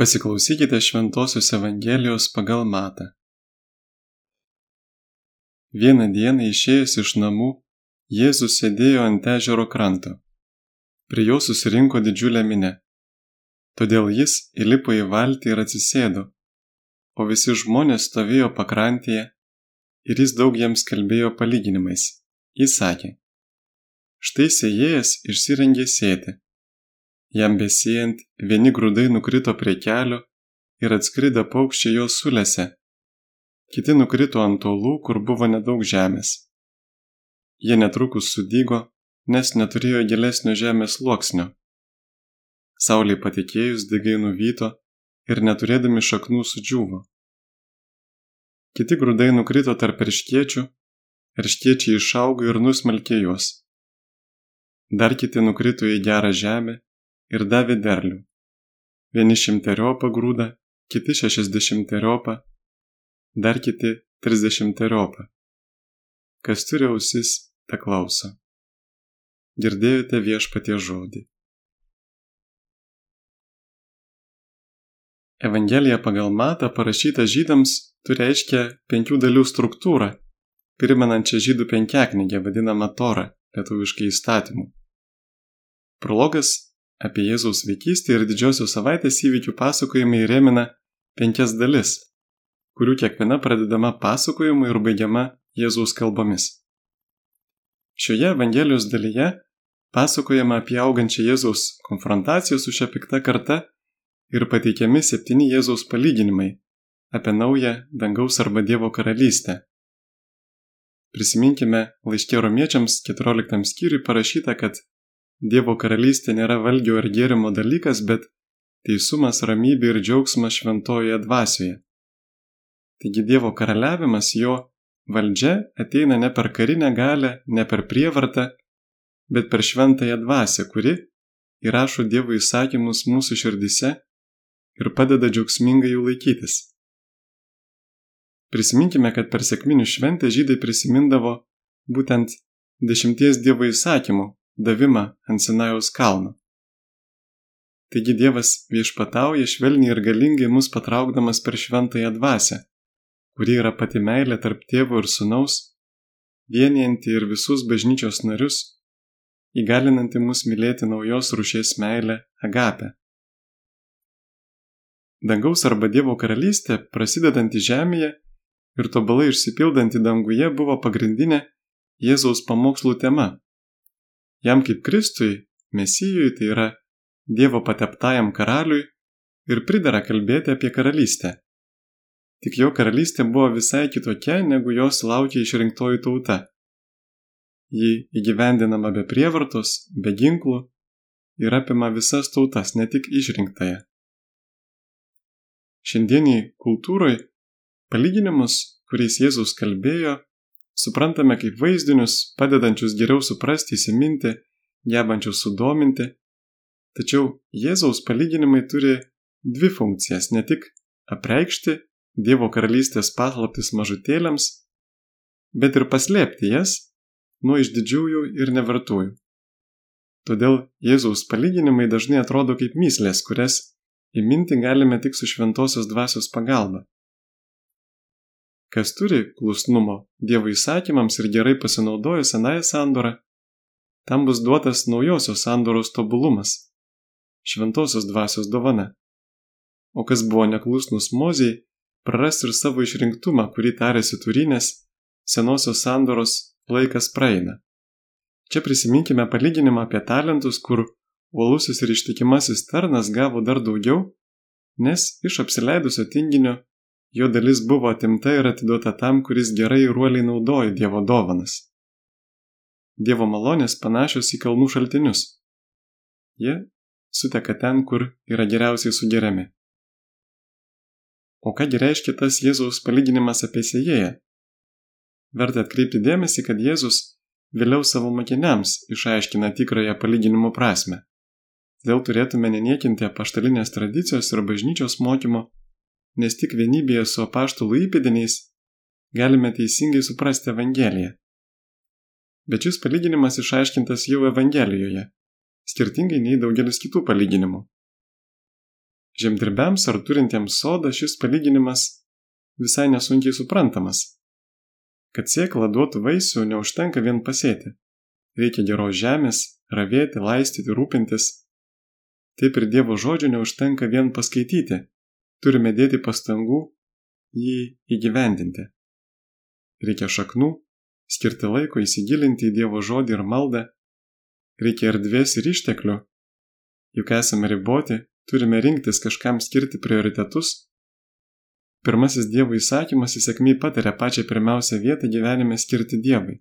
Pasiklausykite Šventojios Evangelijos pagal Matą. Vieną dieną išėjęs iš namų, Jėzus sėdėjo ant ežero kranto. Prie jo susirinko didžiulė minė. Todėl jis įlipo į valtį ir atsisėdo, o visi žmonės stovėjo pakrantėje ir jis daug jiems kalbėjo palyginimais. Jis sakė, štai sėjėjas išsirengė sėti. Jam besėjant vieni grūdai nukrito prie kelio ir atskridę paukščiai jos sulėse. Kiti nukrito ant olų, kur buvo nedaug žemės. Jie netrukus sudygo, nes neturėjo gilesnio žemės sluoksnio. Sauliai patikėjus digai nuvyto ir neturėdami šaknų sudžiūvo. Kiti grūdai nukrito tarp erškiečių, erškiečiai išaugo ir nusmelkė juos. Dar kiti nukrito į gerą žemę ir davė derlių. Vieni šimteriopą grūdą, kiti šešiasdešimteriopą, dar kiti trisdešimteriopą. Kas turi ausis, te klauso. Girdėjote viešpatie žodį. Evangelija pagal matą parašyta žydams turi aiškę penkių dalių struktūrą, primenančią žydų penkiaknygę vadinamą Torą, lietuviškai įstatymų. Prologas apie Jėzaus vaikystę ir didžiosios savaitės įvykių pasakojimai rėmina penkias dalis, kurių kiekviena pradedama pasakojimu ir baigiama Jėzaus kalbomis. Šioje Evangelijos dalyje pasakojama apie augančią Jėzaus konfrontaciją su šia pikta karta ir pateikiami septyni Jėzaus palyginimai apie naują dangaus arba Dievo karalystę. Prisiminkime laiškė romiečiams 14 skyriui parašyta, kad Dievo karalystė nėra valgio ar gėrimo dalykas, bet teisumas, ramybė ir džiaugsmas šventojoje dvasioje. Taigi Dievo karaliavimas, jo valdžia ateina ne per karinę galę, ne per prievartą, bet per šventąją dvasę, kuri įrašo Dievo įsakymus mūsų širdise ir padeda džiaugsmingai jų laikytis. Prisiminkime, kad per sėkminių šventę žydai prisimindavo būtent dešimties Dievo įsakymų, davimą ant Sinajaus kalno. Taigi Dievas viešpatauja švelniai ir galingai mus patraukdamas per šventąją dvasę, kuri yra pati meilė tarp tėvo ir sunaus, vienijanti ir visus bažnyčios narius, įgalinanti mus mylėti naujos rušies meilę agapę. Dangaus arba Dievo karalystė, prasidedanti žemėje ir tobulai išsipildanti danguje, buvo pagrindinė Jėzaus pamokslų tema Jam kaip Kristui, Mesijui, tai yra Dievo pateptajam karaliui ir pridara kalbėti apie karalystę. Tik jo karalystė buvo visai kitokia, negu jos laukia išrinktoji tauta. Ji įgyvendinama be prievartos, be ginklų ir apima visas tautas, ne tik išrinktąją. Šiandieniai kultūroje palyginimus, kuriais Jėzus kalbėjo, suprantame kaip vaizdinius, padedančius geriau suprasti, įsiminti, gebančius sudominti. Tačiau Jėzaus palyginimai turi dvi funkcijas - ne tik apreikšti Dievo karalystės paslaptis mažutėliams, bet ir paslėpti jas nuo išdidžiųjų ir nevertųjų. Todėl Jėzaus palyginimai dažnai atrodo kaip myslės, kurias įminti galime tik su šventosios dvasios pagalba. Kas turi klusnumo Dievo įsakymams ir gerai pasinaudoja senąją sandorą, tam bus duotas naujosios sandoros tobulumas - šventosios dvasios dovana. O kas buvo neklusnus mozijai, praras ir savo išrinktumą, kurį tarėsi turinės, senosios sandoros laikas praeina. Čia prisiminkime palyginimą apie talentus, kur uolusis ir ištikimasis tarnas gavo dar daugiau, nes iš apsileidusio tinginio jo dalis buvo atimta ir atiduota tam, kuris gerai ir ruoliai naudojo Dievo dovanas. Dievo malonės panašios į kalnų šaltinius. Jie suteka ten, kur yra geriausiai sugeriami. O kągi reiškia tas Jėzaus palyginimas apie sėjėją? Verta atkreipti dėmesį, kad Jėzus vėliau savo mokiniams išaiškina tikrąją palyginimo prasme. Todėl turėtume neniekinti apaštalinės tradicijos ir bažnyčios mokymo nes tik vienybėje su apaštalų įpėdiniais galime teisingai suprasti Evangeliją. Bet šis palyginimas išaiškintas jau Evangelijoje, skirtingai nei daugelis kitų palyginimų. Žemdirbiams ar turintiems sodą šis palyginimas visai nesunkiai suprantamas. Kad sėkla duotų vaisių, neužtenka vien pasėti. Reikia geros žemės, ravėti, laistyti, rūpintis. Taip ir Dievo žodžio neužtenka vien paskaityti. Turime dėti pastangų jį įgyvendinti. Reikia šaknų, skirti laiko įsigilinti į Dievo žodį ir maldą. Reikia erdvės ir išteklių. Juk esame riboti, turime rinktis kažkam skirti prioritetus Pirmasis Dievo įsakymas įsakmiai patarė pačią pirmiausią vietą gyvenime skirti Dievui.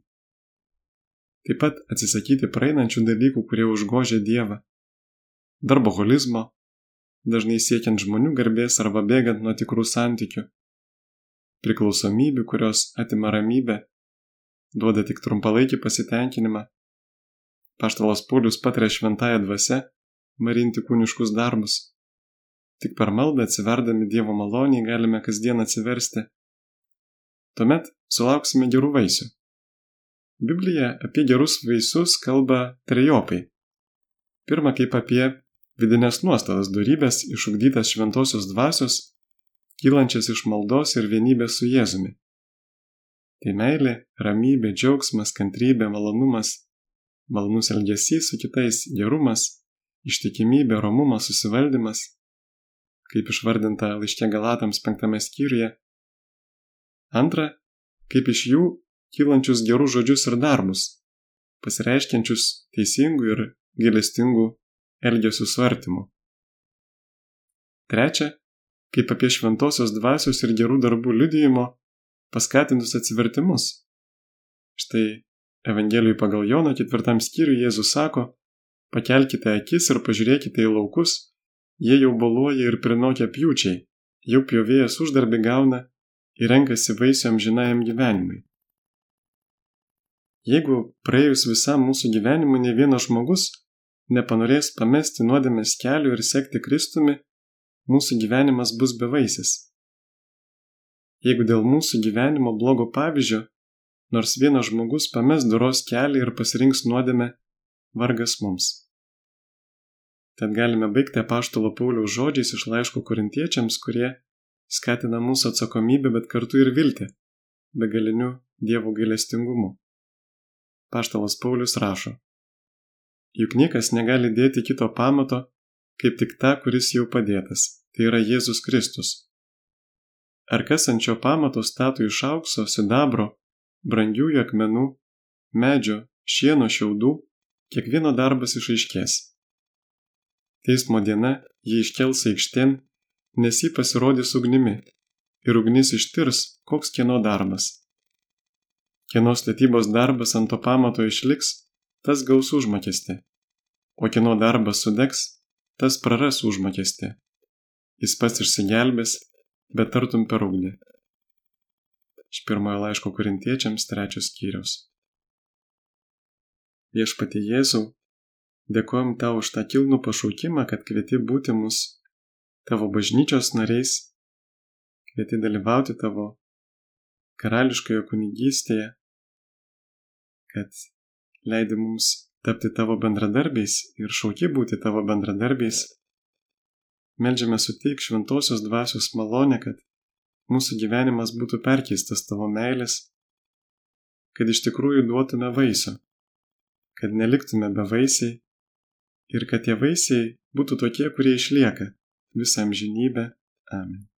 Taip pat atsisakyti praeinančių dalykų, kurie užgožia Dievą. Darboholizmo, dažnai siekiant žmonių garbės arba bėgant nuo tikrų santykių. Priklausomybių, kurios atima ramybę, duoda tik trumpalaikį pasitenkinimą. Paštalas Paulius patarė šventąją dvasę marinti kūniškus darbus. Tik per maldą atsiverdami Dievo maloniai galime kasdien atsiversti. Tuomet sulauksime gerų vaisių. Biblija apie gerus vaisius kalba trejopai. Pirma, kaip apie vidinės nuostatas darybės išugdytas šventosios dvasios, kylančias iš maldos ir vienybės su Jėzumi. Tai meilė, ramybė, džiaugsmas, kantrybė, malonumas, malonus elgesys su kitais, gerumas, ištikimybė, romumas, susivaldymas, kaip išvardinta laiškė Galatams penktame skyriuje. Antra, kaip iš jų kylančius gerus žodžius ir darbus, pasireiškiančius teisingų ir gėlestingų elgesių su artimu. Trečia, kaip apie šventosios dvasios ir gerų darbų liudijimo paskatintus atsivertimus. Štai Evangelijui pagal Jono ketvirtam skyriui Jėzus sako, pakelkite akis ir pažiūrėkite į laukus, Jie jau boluoja ir prinokia pjūčiai, jau pjovėjas uždarbį gauna ir renkasi vaisių amžinajam gyvenimui. Jeigu praėjus visam mūsų gyvenimui ne vienas žmogus nepanorės pamesti nuodėmės kelių ir sekti Kristumi, mūsų gyvenimas bus bevaisis. Jeigu dėl mūsų gyvenimo blogo pavyzdžio, nors vienas žmogus pames doros kelią ir pasirinks nuodėmę, vargas mums. Tad galime baigti apaštalo Pauliaus žodžiais iš laiško korintiečiams, kurie skatina mūsų atsakomybę, bet kartu ir viltį, begaliniu Dievo gailestingumu. Paštalas Paulius rašo, juk niekas negali dėti kito pamato, kaip tik tą, kuris jau padėtas, tai yra Jėzus Kristus. Ar kas ant šio pamato statų iš aukso, sidabro, brangiųjų akmenų, medžio, šieno šiaudų, kiekvieno darbas išaiškės Teismo diena jį iškels aikštėn, nes jį pasirodys ugnimi, ir ugnis ištirs, koks kieno darbas. Kieno statybos darbas ant to pamato išliks, tas gaus užmokesti, o kieno darbas sudegs, tas praras užmokesti. Jis pats išsigelbės, bet tartum per ugnį. Iš pirmojo laiško korintiečiams trečios skyrius. Viešpati Jėzau, Dėkojom tau už tą kilnų pašaukimą, kad kvieti būti mus tavo bažnyčios nariais, kvieti dalyvauti tavo karališkoje kunigystėje, kad leidi mums tapti tavo bendradarbiais ir šauki būti tavo bendradarbiais. Meldžiame suteik šventosios dvasios malonę, kad mūsų gyvenimas būtų perkeistas tavo meilės, kad iš tikrųjų duotume vaisių, kad neliktume be vaisiai ir kad tie vaisiai būtų tokie, kurie išlieka visą amžinybę. Amen.